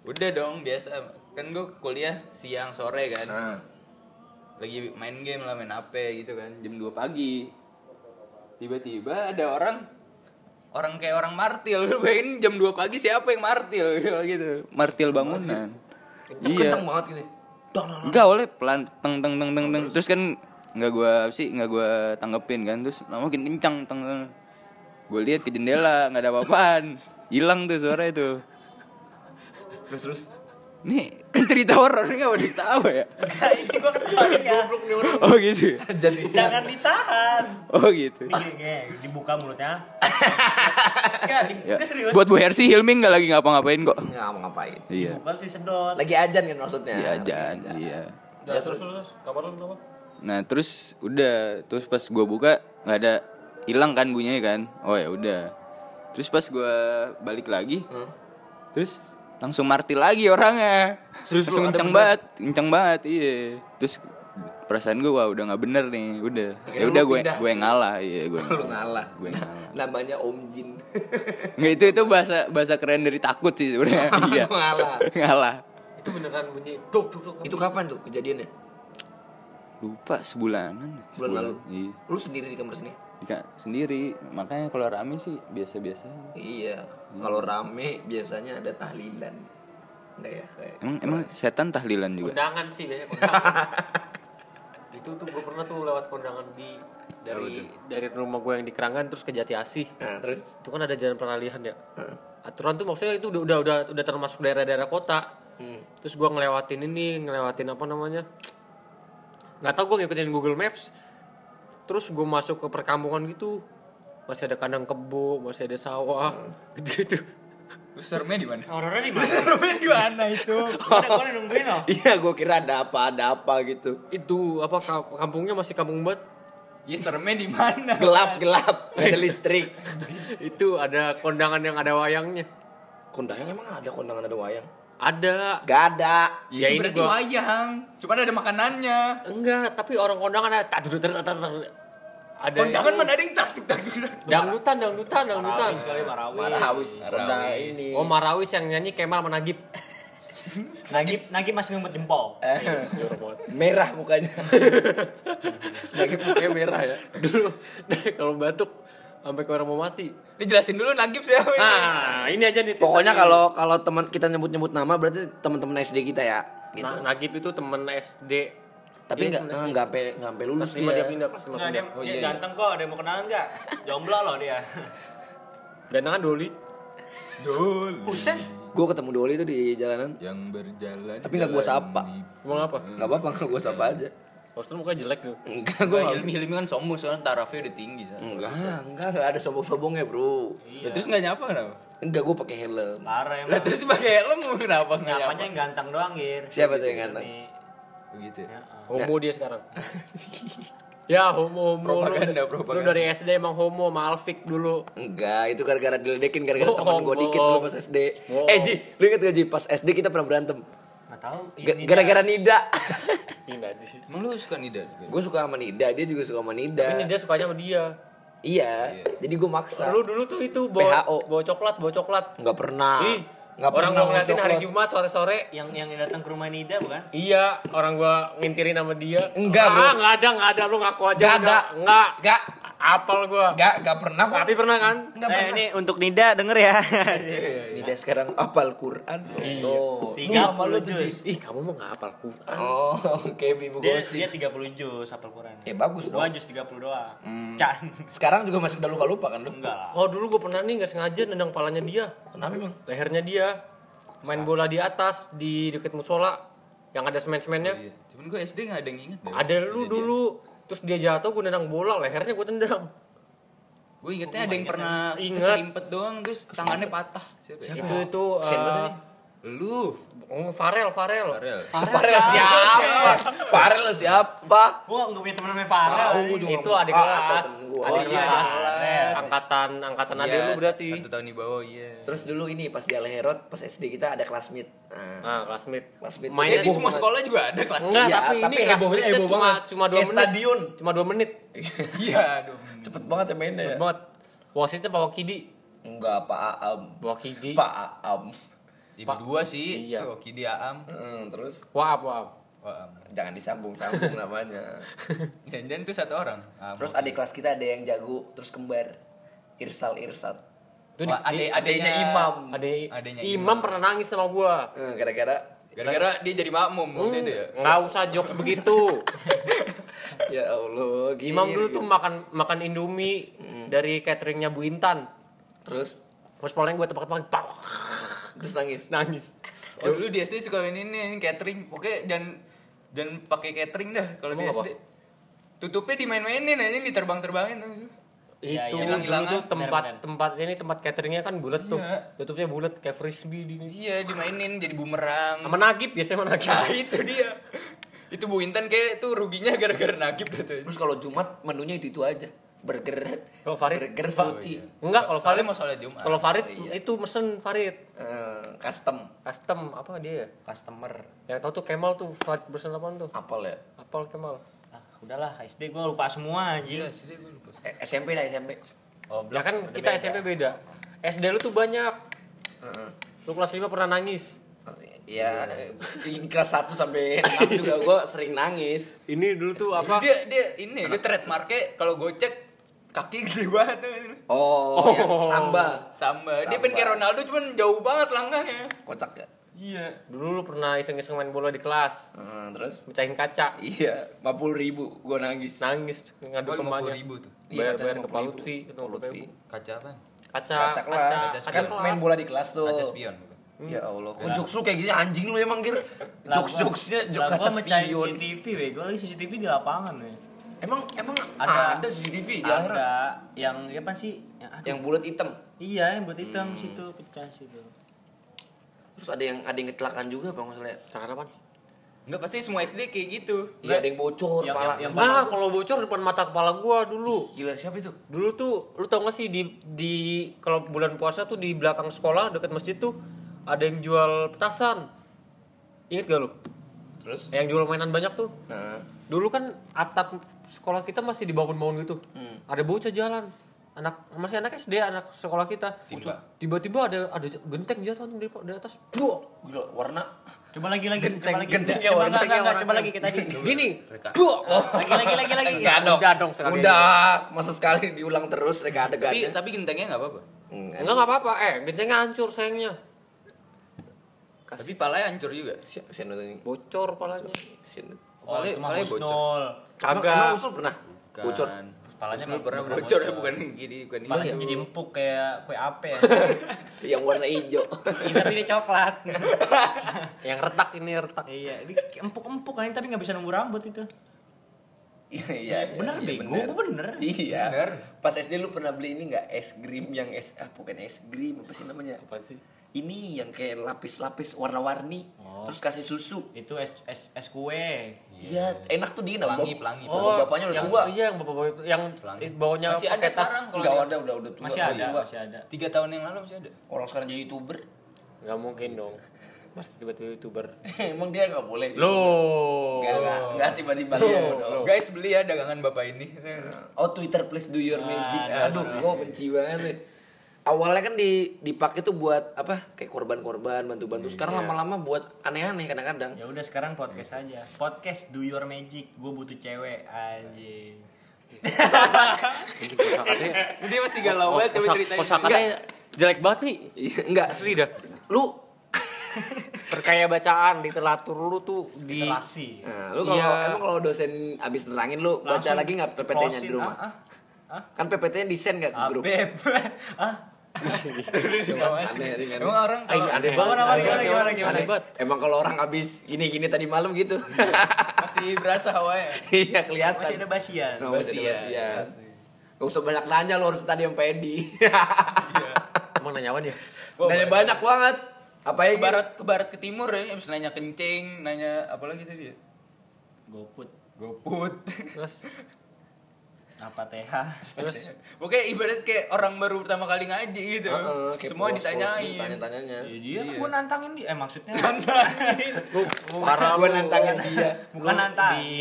udah dong biasa kan gue kuliah siang sore kan, Nah. lagi main game lah main HP gitu kan, jam 2 pagi. Tiba-tiba ada orang orang kayak orang martil, lu bayangin jam 2 pagi siapa yang martil gitu, martil bangunan. Kenceng kenceng banget gitu. Dong. Enggak oleh pelan teng teng teng teng teng terus kan nggak gua apa sih nggak gua tanggepin kan terus lama makin kencang teng teng gue lihat ke jendela nggak ada apa-apaan hilang tuh suara itu Terus terus. nih cerita horor nggak mau ditawa ya ini ketawain ya. oh gitu ya? Jadi Jangan ditahan. oh gitu Ini dibuka mulutnya. Enggak, dibuka ya. serius. buat Bu Hersi Hilmi nggak lagi ngapa-ngapain kok nggak mau ngapain. iya Bukan sih sedot. Lagi ajan kan maksudnya. iya aja iya Terus terus terus. Kabar lu kenapa? Nah terus udah terus pas gua buka nggak ada hilang kan bunyinya kan oh ya udah terus pas gue balik lagi terus langsung martil lagi orangnya Serius langsung kencang bener? banget kencang banget iya terus perasaan gue wah udah nggak bener nih udah ya udah gue gue ngalah iya gue Lu ngalah. gue ngalah Namanya Om Jin. nggak itu itu bahasa bahasa keren dari takut sih sebenarnya iya ngalah. ngalah Itu beneran bunyi duk duk duk. Itu kapan tuh kejadiannya? Lupa sebulanan Bulan lalu. iya Lu sendiri di kamar sini? Dika- sendiri makanya kalau rame sih biasa-biasa Iya. Kalau rame biasanya ada tahlilan. Enggak ya kayak. emang emang setan tahlilan juga Kondangan sih biasanya kondangan. itu tuh gue pernah tuh lewat kondangan di dari dari rumah gue yang di Keranggan terus ke Jati Asih. Nah, terus Itu kan ada jalan peralihan ya. Aturan tuh maksudnya itu udah udah udah, udah termasuk daerah-daerah kota. Terus gue ngelewatin ini, ngelewatin apa namanya? Nggak tahu gue ngikutin Google Maps. Terus gue masuk ke perkampungan gitu. Masih ada kandang kebo, masih ada sawah, gitu-gitu. terus seremnya di mana Horornya di mana? seremnya di mana itu Ada gue nungguin loh. Iya, gue kira ada apa, ada apa gitu. Itu apa ka- kampungnya masih kampung banget. ya seremnya di mana Gelap, gelap, nggak ada listrik. itu ada kondangan yang ada wayangnya. Kondangan emang ada kondangan ada wayang? Ada. Gak ada. ya, itu ini berarti gua- wayang cuma ada makanannya Enggak, tapi orang kondangan ada tak duduk ter- ter- ter- ada kondangan yang- mana ada yang tak tuk tak dangdutan, dangdutan, dangdutan. Sekali Marawi. Marawis. Kondangan ini. Oh Marawis yang nyanyi Kemal Menagib. Nagib, Nagib masih ngumpet jempol. Eh, merah mukanya. Lagi mukanya merah ya. Dulu kalau batuk sampai ke orang mau mati. Ini jelasin dulu Nagib siapa ini? Nah, ini aja nih. Pokoknya kalau kalau teman kita nyebut-nyebut nama berarti teman-teman SD kita ya. Gitu. Na- Nagib itu temen SD. Tapi Iya, enggak SD. enggak sampai enggak sampai lulus lima dia dia. pindah, kelas lima Nggak, dia, pindah. dia iya, iya. ganteng kok, ada yang mau kenalan nggak? Jomblo loh dia. Gantangan Doli. Doli Buset. Gue ketemu Doli itu di jalanan. yang berjalan Tapi nggak gua sapa. Emang apa? Enggak apa-apa, enggak gue sapa aja. Postur mukanya jelek tuh. Enggak, Gua gue Hilmi Hilmi kan sombong soalnya tarafnya udah tinggi soalnya. enggak, enggak, enggak ada sombong-sombongnya, Bro. Ya, terus nggak nyapa kenapa? Enggak, gue pakai helm. Parah Lah emang. terus pakai helm kenapa Nyapanya yang ganteng doang, Gir. Siapa tuh yang ganteng? Ini. Begitu ya. Ya, Homo dia sekarang. ya homo homo. Propaganda, lu, propaganda. Lu dari SD emang homo sama Alfik dulu. Enggak, itu gara-gara diledekin gara-gara Oh, teman gue oh, dikit oh. dulu pas SD. Oh. Eh Ji, lu inget gak Ji? Pas SD kita pernah berantem. Tahu. Ini Gara-gara Nida. Ini aja sih. Emang lu suka Nida? gue suka sama Nida, dia juga suka sama Nida. Ini dia sukanya sama dia. Iya, jadi gue maksa. Lu dulu tuh itu bawa PHO. bawa coklat, bawa coklat. Nggak pernah. Ih, Nggak orang pernah gua ngeliatin hari. Jumat sore-sore. yang yang datang ke rumah Nida bukan? Iya, orang gua ngintirin sama dia. Enggak, ah, enggak ada, enggak ada lu ngaku aja. Nggak enggak. ada. Enggak. Nggak. Apal gua. Nggak, nggak pernah kok. Tapi pernah kan? Nggak eh, pernah. ini untuk Nida denger ya. Nida sekarang apal Quran. Tuh. Tiga puluh tuh, juz. Ih, kamu mau nggak hafal Quran? Oh, kayak ibu dia gosip. dia 30 juz hafal Quran. Ya bagus Gua dong. juz 30 doang. Can. Sekarang juga masih udah lupa-lupa kan lu? Enggak lah. Oh, dulu gua pernah nih nggak sengaja nendang palanya dia. Kenapa emang? Lehernya dia. Main bola di atas di deket musola yang ada semen-semennya. Iya. Cuman gue SD nggak ada yang inget. Ada lu dulu. Terus dia jatuh gue nendang bola, lehernya gue tendang. Gue ingetnya ada yang pernah Ingat. keserimpet doang terus tangannya patah. Siapa? ya? Itu itu banget eh. Lu. oh, Farel, Farel. Farel. Farel siapa? Farel siapa? Gua enggak punya teman namanya Farel. Juga Itu nggak- adik Ah, kelas. temen. Adik Oh, iya, kelas. kelas. Angkatan angkatan Iya, ade lu berarti. Satu tahun di bawah iya. Terus dulu ini pas di Aleherot, pas SD kita ada classmate. Nah, Nah, classmate. Classmate. Mainnya Jadi Heboh semua sekolah juga ada kelas. Enggak, Iya, tapi, tapi ini hebohnya classmate-nya heboh cuma banget. cuma 2 Kayak menit. stadion. Cuma 2 menit. Iya, dong. cepet banget ya mainnya. Cepet banget. Wasitnya Pak Wakidi. Enggak, Pak Aam. Pak Wakidi. Pak Aam. Ibu dua sih. Iya. Tuh, Kidi Aam. Hmm, terus Waap, waap. Jangan disambung-sambung namanya. Jangan-jangan tuh satu orang. Am. Terus adik kelas kita ada yang jago, terus kembar. Irsal Irsat. Itu Wah, di- di- Adanya adenya- Imam. Ade, Adanya Imam Imam. pernah nangis sama gua. Gara-gara Gara-gara dia jadi makmum waktu itu ya. Enggak usah jokes begitu. ya Allah, Imam gini, dulu gitu. tuh makan makan Indomie dari cateringnya Bu Intan. terus Terus paling gue tebak-tebak, pak, terus nangis. nangis. Oh, dulu di SD suka ini nih catering. Pokoknya jangan jangan pakai catering dah kalau di SD. Tutupnya dimain-mainin aja diterbang-terbangin. Iya, itu iya, dulu hilang-hilangan. tuh tempat Bener-bener. tempat ini tempat cateringnya kan bulat tuh. Iya. Tutupnya bulat kayak frisbee di Iya, dimainin jadi bumerang. Sama Nagib biasanya sama Nagib. Nah, itu dia. Itu Bu Intan kayak tuh ruginya gara-gara nagib tuh. Terus kalau Jumat menunya itu itu aja. Burger Kalau Farid? burger Fa- putih Enggak, kalau Soalnya Farid mau sholat Jumat. Kalau Farid Oh, iya. itu mesen Farid Eh, custom custom apa dia? Customer. Yang tahu tuh Kemal tuh Farid pesen apaan tuh? apal ya Apal Kemal. Ah, udahlah SD gua lupa semua anjing. Iya, sih gue lupa. Eh, SMP dah SMP Oh, Ya kan kita SMP beda. SD lu tuh banyak. Heeh. Lu kelas 5 pernah nangis. ya ini kelas 1 sampai 6 juga gue sering nangis Ini dulu tuh apa? Dia dia ini gue trademarknya kalau gocek kaki gede banget tuh. oh, yang samba Sama. Dia Samba. pengen kayak Ronaldo cuman jauh banget langkahnya. kocak ya Iya. Dulu lu pernah iseng-iseng main bola di kelas. Heeh, terus Mecahin kaca. iya 50 ribu gue nangis Nangis ngadu Gua ke emaknya. 50 ribu tuh. Iya, Bayar bayar kaca ke Pak 50.000. Lutfi. Kaca apa? Kaca, kaca kelas kaca kan kelas. main bola di kelas tuh Kaca spion. bukan? ya Allah kok jokes lu kayak gini anjing lu emang gir jokes jokesnya jokes Lah kaca gua mecahin spion CCTV bego lagi CCTV di lapangan ya. Emang emang Ada. ada, CCTV di akhirat Ada yang ya apa sih? Yang yang bulat hitam Iya, yang buat hitam situ pecah situ. terus ada yang ada yang kecelakaan juga apa nggak salah ya? Cakar apaan? Enggak pasti semua SD kayak gitu. iya ada yang bocor Yang- pala yang- yang- Nah, kalau bocor depan mata kepala gua dulu. gila siapa itu Dulu tuh lu tau gak sih di di kalau bulan puasa tuh di belakang sekolah dekat masjid tuh ada yang jual petasan. Ingat gak lu? terus Yang jual mainan banyak tuh. nah Dulu kan atap sekolah kita masih dibangun-bangun gitu. Hmm. Ada bocah jalan. Anak masih anak SD, anak sekolah kita. Tiba. Tiba-tiba ada ada genteng jatuh di, di atas. Duh, gila warna Coba lagi lagi, Genteng, coba lagi. gentengnya coba warna- enggak, enggak, enggak, coba lagi kita tadi. Gini. Duh, oh. Lagi lagi lagi lagi. Enggak dong. Udah dong sekali. Udah, masa sekali diulang terus mereka ada Tapi tapi gentengnya enggak apa-apa. Enggak enggak apa-apa. Eh, gentengnya hancur sayangnya. Tapi palanya hancur juga. Bocor palanya. Oh, Palanya- itu mah bocor. Husnul. Emang, Kagak. emang usul pernah bocor? Kan. Palanya Husnul mah pernah bocor ya bocor. bukan gini bukan ini. Palanya jadi empuk kayak kue ape ya. yang warna hijau. Ini tapi ini coklat. Yang retak ini retak. Iya, ini empuk-empuk kan tapi nggak bisa nunggu rambut itu. Iya, iya. Bener iya, bego, gua bener. Iya. Bener. Pas SD lu pernah beli ini nggak es krim yang es ah bukan es krim apa sih namanya? Apa sih? Ini yang kayak lapis-lapis warna-warni, terus kasih susu. Itu es es es kue. Iya, enak tuh dia Pelangi, pelangi. Oh, bapaknya udah yang, tua. Iya, yang bapak bapak yang Pelangi. bawanya Masih ada tas. sekarang kalau dia- ada, udah udah tua. Masih ada, Tua. masih ada. Tiga tahun yang lalu masih ada. Orang sekarang jadi youtuber. Nggak mungkin dong. Mas tiba-tiba youtuber. Emang dia nggak boleh. Loh. Enggak, enggak, enggak tiba-tiba Loh, dia loh. Guys beli ya dagangan bapak ini. Oh Twitter please do your magic. Ah, Aduh, gua benci banget nih. Awalnya kan di dipakai tuh buat apa? Kayak korban-korban, bantu-bantu. Sekarang lama-lama buat aneh-aneh kadang-kadang. Ya udah sekarang podcast aja. Podcast Do Your Magic. Gue butuh cewek anjing. Kosakatanya. Dia masih galau banget coba ceritain. Kosakatanya jelek banget nih. Iya, enggak. Asli dah. Lu Terkaya bacaan literatur lu tuh di Literasi. Nah, lu kalau Iya. emang kalau dosen abis nerangin lu baca Langsung lagi nggak PPT-nya di rumah? Ah, ah, Kan PPT-nya desain nggak ke ah, grup? beb. ah, Aneh, aneh, aneh. Emang orang Ay, kalau aneh banget. Gimana, aneh gimana, gimana, aneh gimana? banget. Emang kalau orang abis gini-gini tadi malam gitu. masih berasa hawanya. Iya kelihatan. masih ada basian. Oh, masih ada Basian. basian. Gak usah banyak nanya lo harus tadi yang pedi. Emang nanya apa dia? Oh, nanya banyak banget. Apa Ke ya barat ke barat ke timur ya, habis nanya kencing, nanya apa lagi tadi ya? Goput. Goput. Terus Apa TH? terus Pokoknya ibarat kayak orang baru pertama kali ngaji gitu. Kayak Semua polos-polos ditanyain. Tanya-tanyanya. Ya dia kan gue nantangin dia. Eh maksudnya parah Gue nantangin dia. bukan Lu nantang. di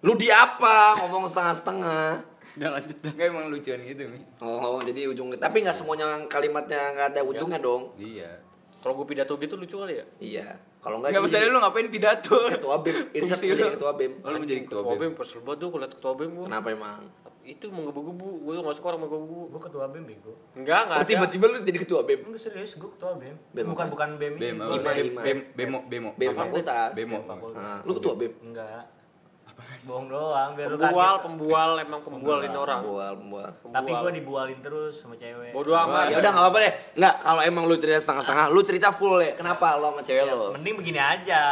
Lu di apa? Ngomong setengah-setengah. udah lanjut dah. Enggak emang lucuan gitu nih. Oh, jadi ujung tapi nggak semuanya kalimatnya nggak ada ujungnya dong. Iya. Kalau gue pidato gitu lucu kali ya? Iya. Kalau nggak Enggak jadi masalah lu ngapain pidato? ketua BEM. Irsyad Fungsi mau jadi lu. ketua BEM. Oh, lu menjadi ketua Ketua BEM. BEM kesel banget tuh kalau ketua BEM gue. Kenapa emang? Itu menggebu-gebu, gue tuh gak suka orang menggebu-gebu. Gue ketua BEM bego. Enggak, enggak Oh, tiba-tiba lu jadi ketua BEM. Enggak serius, gue ketua BEM. BEM bukan bukan BEM. BEM BEM. BEM, bemo, bemo. BEM Apa? fakultas. Bemo. Ah, lu ketua BEM. Enggak. Bohong doang biar lu Pembual, kaget. pembual, emang pembualin orang. Bual, bual. Tapi gue dibualin terus sama cewek. Bodoh amat. Ya udah nggak apa-apa deh. Nggak, kalau emang lu cerita setengah-setengah, lu cerita full ya. Kenapa lo sama cewek Ya, lo? mending begini aja.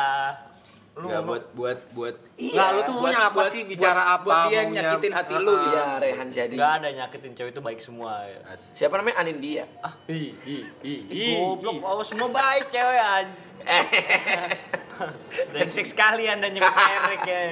Lu ngomong- buat buat buat Enggak, lu tuh maunya apa buat- sih? Bicara buat- apa? Buat dia Maunya- nyakitin hati Ah, lu ah. Iya, Rehan jadi. Enggak ada nyakitin cewek itu baik semua ya. Siapa namanya Anindya? Ih, ih, ih, ih. Goblok, oh semua baik cewek anjing. Brengsek sekali anda nyebut merek ya.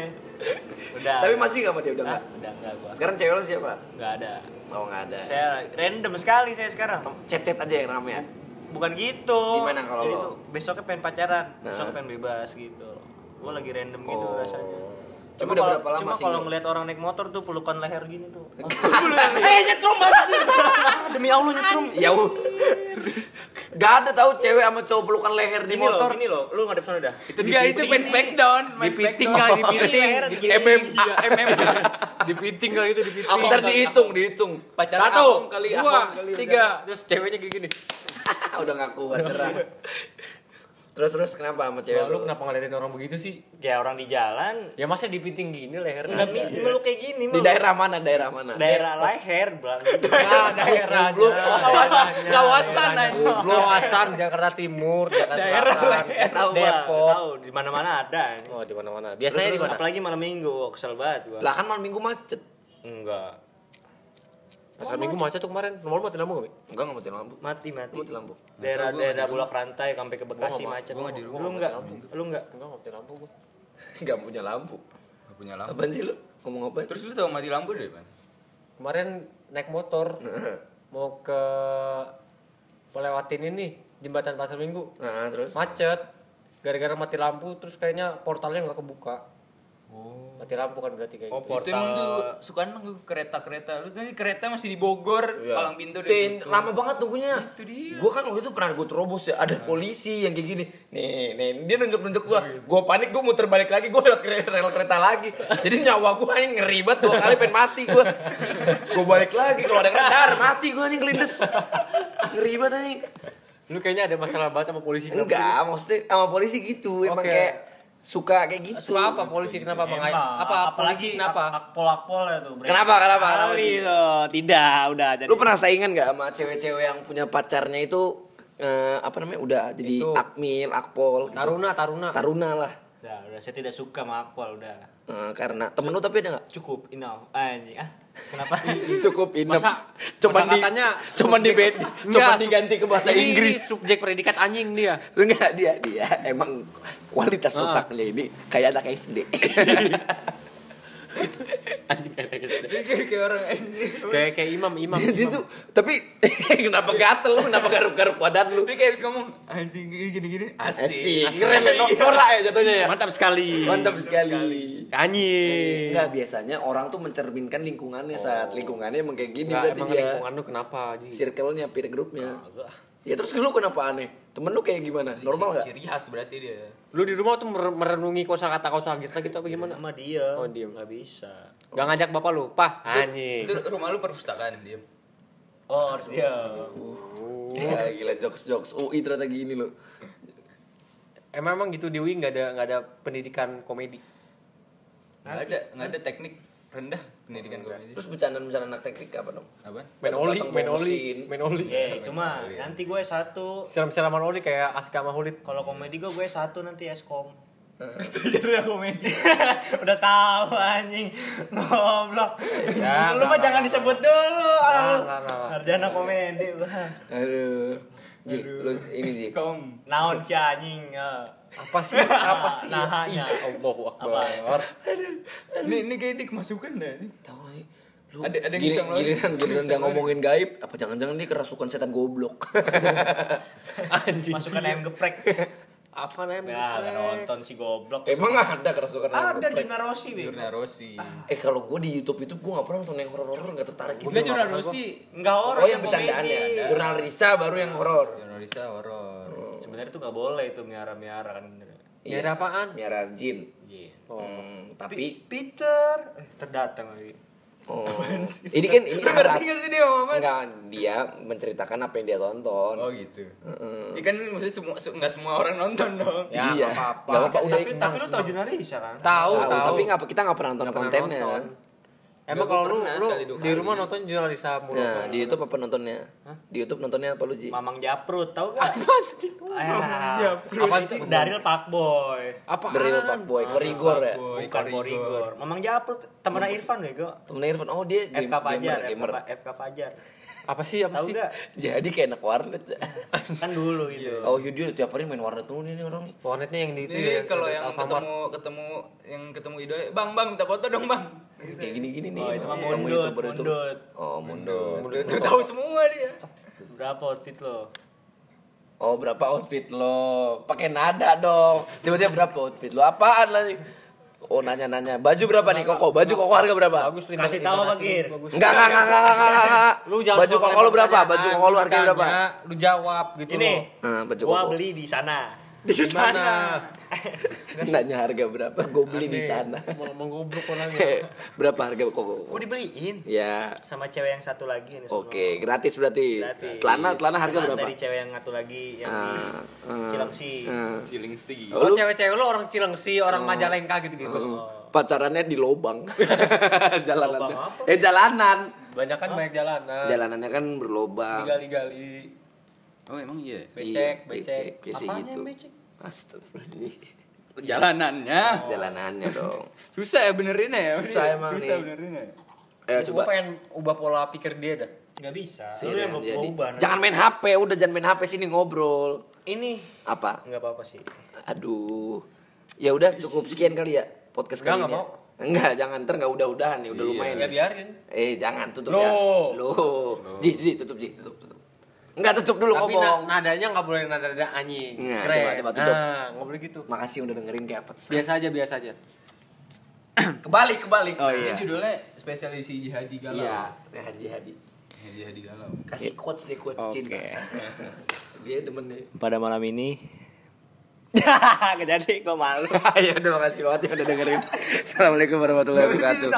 Udah. Tapi masih nggak sama dia udah nggak? Udah enggak gua. Sekarang cewek lo siapa? Enggak ada. Oh nggak ada. Saya random sekali saya sekarang. Chat-chat aja yang rame ya. Bukan gitu. Gimana kalau Jadi lo? tuh besoknya pengen pacaran, Nah. besoknya pengen bebas gitu. Gua lagi random gitu Oh. rasanya. Cuma udah kalau berapa lama cuma sih kalau lo? ngeliat orang naik motor tuh pelukan leher gini tuh. Eh nyetrum banget. Demi Allah nyetrum. Ya u- Gak ada tahu cewek sama cowok pelukan leher di Gini motor. gini loh, lu ngadep sana dah. Itu Enggak, itu main smackdown, main Dipiting smackdown. kali, dipiting. MMA. MM. Dipiting kali itu dipiting. Aku ntar dihitung, dihitung. Pacaran Satu, kali, dua, tiga, terus ceweknya kayak gini. Udah gak kuat. Terus terus kenapa sama cewek lu lu? kenapa ngeliatin orang begitu sih? Kayak orang di jalan, Ya masa dipiting gini lehernya? enggak meluk kayak gini, Di daerah mana? Daerah mana? daerah leher bilang. Nah, daerahnya. Kawasan, kawasan. Kawasan Jakarta Timur, Jakarta Selatan, Tahu Bang, Depok. tahu di mana-mana ada. Oh, di mana-mana. Biasanya Biasanya di mana? apalagi malam minggu, kesel banget gua. Lah kan malam minggu macet. Enggak. Pasar Minggu macet tuh kemarin. Nomor mati lampu gak, Mi? Enggak nggak mati lampu. Mati mati. Mati lampu. Daerah daerah Bulak Rantai sampai ke Bekasi macet. gua di rumah, Lu enggak? Lu enggak? Enggak, nggak mati lampu gua. Enggak punya lampu. Gak punya lampu. Apaan sih lu? Ngomong apa? Terus lu tau mati lampu dari mana? Kemarin naik motor mau ke melewatin ini jembatan Pasar Minggu. Nah, terus Macet. Gara-gara mati lampu terus kayaknya portalnya nggak kebuka. Oh. Mati lampu kan berarti kayak Oh, gitu. Itu emang tuh suka nunggu kereta-kereta. Lu tuh kereta masih di Bogor, Iya. palang pintu tutup. lama banget tunggunya. Itu dia. Gua kan waktu itu pernah gue terobos ya, ada polisi yang kayak gini. Nih, nih, dia nunjuk-nunjuk gua. Gua panik, gua muter balik lagi, gua lewat kere- rel kereta lagi. Jadi nyawa gua ini ngeribet dua kali pengen mati gua. Gua balik lagi, kalau ada kadar mati gua nih kelindes. Ngeribet anjing. Lu kayaknya ada masalah banget sama polisi. Enggak, maksudnya sama polisi gitu, emang Oke. kayak suka kayak gitu. Suka apa polisi kenapa Bang? Ai? Apa polisi kenapa? Akpol-akpol brengsek. Kenapa, kenapa, kenapa? Kali tuh. Tidak, udah jadi. Lu pernah saingan gak sama cewek-cewek yang punya pacarnya itu eh, apa namanya udah jadi Itu. akmil, akpol, gitu. Taruna, taruna. taruna lah. Udah, udah saya tidak suka sama Akpol udah. Eh, karena temen lu tapi ada gak? Cukup, enough. Anjing. Ah, kenapa? Cukup enough. Masa- cuman masa di katanya cuman di bed, cuman diganti ke bahasa ini Inggris. subjek predikat anjing dia. Enggak dia dia emang kualitas Ah. otaknya ini kayak anak SD. Anjing kayak gitu. Kayak kayak orang Kayak kayak imam, imam. dia imam. tuh tapi kenapa gatel lu? Kenapa garuk-garuk badan lu? Dia kayak habis ngomong anjing gini-gini asik. Asik. Keren ya, norak ya jatuhnya ya. Mantap sekali. Mantap sekali. Anjing. Enggak biasanya orang tuh mencerminkan lingkungannya saat lingkungannya emang kayak gini Enggak, berarti emang dia. lingkungan lu kenapa, Ji? Circle-nya, peer group-nya. Ya terus lu kenapa aneh? Temen lu kayak gimana? Normal gak? Ciri khas berarti dia. Lu di rumah tuh mer- merenungi kosakata kosakata gitu apa gimana? Sama dia. Oh, diem. Nggak bisa. Gak ngajak bapak lu, pah anjing. Itu rumah lu perpustakaan dia. Oh, harus dia. Ya, gila jokes-jokes UI ternyata gini loh. Emang emang gitu di UI nggak ada nggak ada pendidikan komedi. Nggak ada, nggak ada teknik rendah pendidikan komedi. Terus bercandaan-bercandaan anak teknik apa dong? Apa? Main oli, main oli, main oli. Ya, itu mah. Nanti gue satu. Siram-siraman oli kayak Aska sama Hulid. Kalau komedi gue gue satu nanti eskom. Sejarah komedi. Udah tahu anjing. Goblok. Ya, Lu mah jangan disebut dulu. Sarjana komedi. Wah. Aduh. Ji, lu ini sih. Naon si anjing. Ya. Apa sih? Apa sih? Nahanya. Ih, Allahu Akbar. Ini ini kayak dia kemasukan dah. ini. Tahu nih. Lu Ada- ada yang gini- bisa ngeluarin. giliran giliran dia ngomongin gaib, apa jangan-jangan dia kerasukan setan goblok. Masukan ayam geprek. Apa namanya? Ya, nggak nonton si goblok. Emang ada kerasukan ayam Ada geprek? Juna Rossi, Bego. Jurna Rossi. Eh kalau gue di YouTube itu gue gak pernah nonton yang horor-horor gak tertarik gitu. Enggak Jurna Nggak pernah Rossi. Enggak gua. horor Oh yang bercandaannya. komedi. Jurnal Risa baru yang horor. Jurna Risa horor. Sebenarnya tuh gak boleh itu miara-miara kan bener. Ya ada apaan? Miara jin. Iya. Oh. Hmm, tapi Peter eh, terdatang lagi. oh, ini kan ini gak sih dia ngomong apa? Enggak, dia menceritakan apa yang dia tonton. Oh gitu. Ikan maksudnya semua se- nggak semua orang nonton dong. Ya, iya. nggak apa-apa. Nggak apa-apa, udah Tapi, tapi lu tau Juna Risa kan? Tahu, Tahu, tahu. tapi nggak kita nggak pernah nonton Nggak pernah kontennya. nonton. Emang kalau lu lu di rumah nonton jurnalisa mulu. Nah, di YouTube apa nontonnya? Di YouTube nontonnya apa lu, Ji? Mamang Japrut, tau gak? Mamang Japrut. Apaan sih? Daril Pakboy. Apa? Boy, Korigor ya. Boy, Bukan Korigor. Mamang Japrut, temennya Irfan bego. Temennya Irfan, oh dia game, FK Fajar, gamer, gamer. FK, Fajar. Apa sih? Apa sih? Jadi kayak anak warnet. Kan dulu gitu. oh Yudi tiap hari main warnet dulu nih orang nih. Warnetnya yang di itu Ini ya. kalau yang Alfamart. ketemu ketemu yang ketemu idol, bang bang minta foto dong bang. Kayak gini-gini nih. Oh, itu mah mundut, YouTuber itu. mundut. Oh, mundut. Itu tahu semua dia. Berapa outfit lo? Oh, berapa outfit lo? Pakai nada dong. Tiba-tiba berapa outfit lo? Apaan lagi? Oh, nanya-nanya. Baju berapa nih Koko? Baju Koko harga berapa? Bagus. Kasih tahu kasih Gir? Enggak, enggak, enggak, enggak, enggak. Lu jangan Baju Koko lu berapa? Baju Koko lu harganya lu berapa? Lu jawab gitu Ini. loh. Ah, baju Gua Koko. beli di sana. Di mana? Nanya harga berapa? Gue beli di sana. Mau menggoblok orangnya. berapa harga Koko? Gua dibeliin Ya. sama cewek yang satu lagi sono. Oke, gratis berarti. Gratis. Celana, celana harga berapa? Dari cewek yang satu lagi yang Ah, di ah, Cilengsi. Ciling sih. Oh, Oh, cewek-cewek lu orang Cilengsi, orang Majalengka gitu-gitu. Pacarannya di lobang. Apa? Eh, jalanan. Banyak kan banyak jalanan. Jalanannya kan berlobang. Digali-gali. Oh emang iya. Becek, Iya, becek. Biasa Apaan gitu. becek? Astagfirullahaladzim. Jalanannya. Jalanannya dong. Susah ya benerinnya ya. Susah emang Susah nih. benerinnya. Eh, Gue coba. pengen ubah pola pikir dia dah. Nggak bisa. Sini, Lu yang jadi. ubah. Jangan main HP, udah jangan main HP sini ngobrol. Ini Apa? nggak apa-apa sih. Aduh. Ya udah cukup sekian kali ya podcast Enggak, kali ini. ya. mau. Enggak, jangan ntar enggak udah-udahan nih, udah Iya. lumayan. Ya biarin. Eh, jangan tutup Loh. ya. Loh. Ji, ji, tutup ji, tutup, tutup. Enggak tutup dulu Tapi na- ngomong. nadanya nggak boleh nada-nada anjing. Nah, Keren. coba, coba tutup. Nah, nggak boleh gitu. Makasih udah dengerin kayak apa. Biasa aja, biasa aja. Kebalik, kebalik. Oh, Ini iya. judulnya spesial isi Jihadi Galau. Iya, Haji Hadi. Jihadi Galau. Kasih quotes deh quotes Oke. cinta. Dia demen nih. Pada malam ini jadi gua malu. ya udah makasih banget ya udah dengerin. Assalamualaikum warahmatullahi wabarakatuh.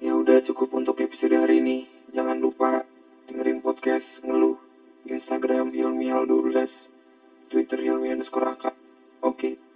Ya udah cukup untuk episode hari ini podcast ngeluh. Instagram Hilmi Aldulas Twitter Hilmi underscore Oke. okay.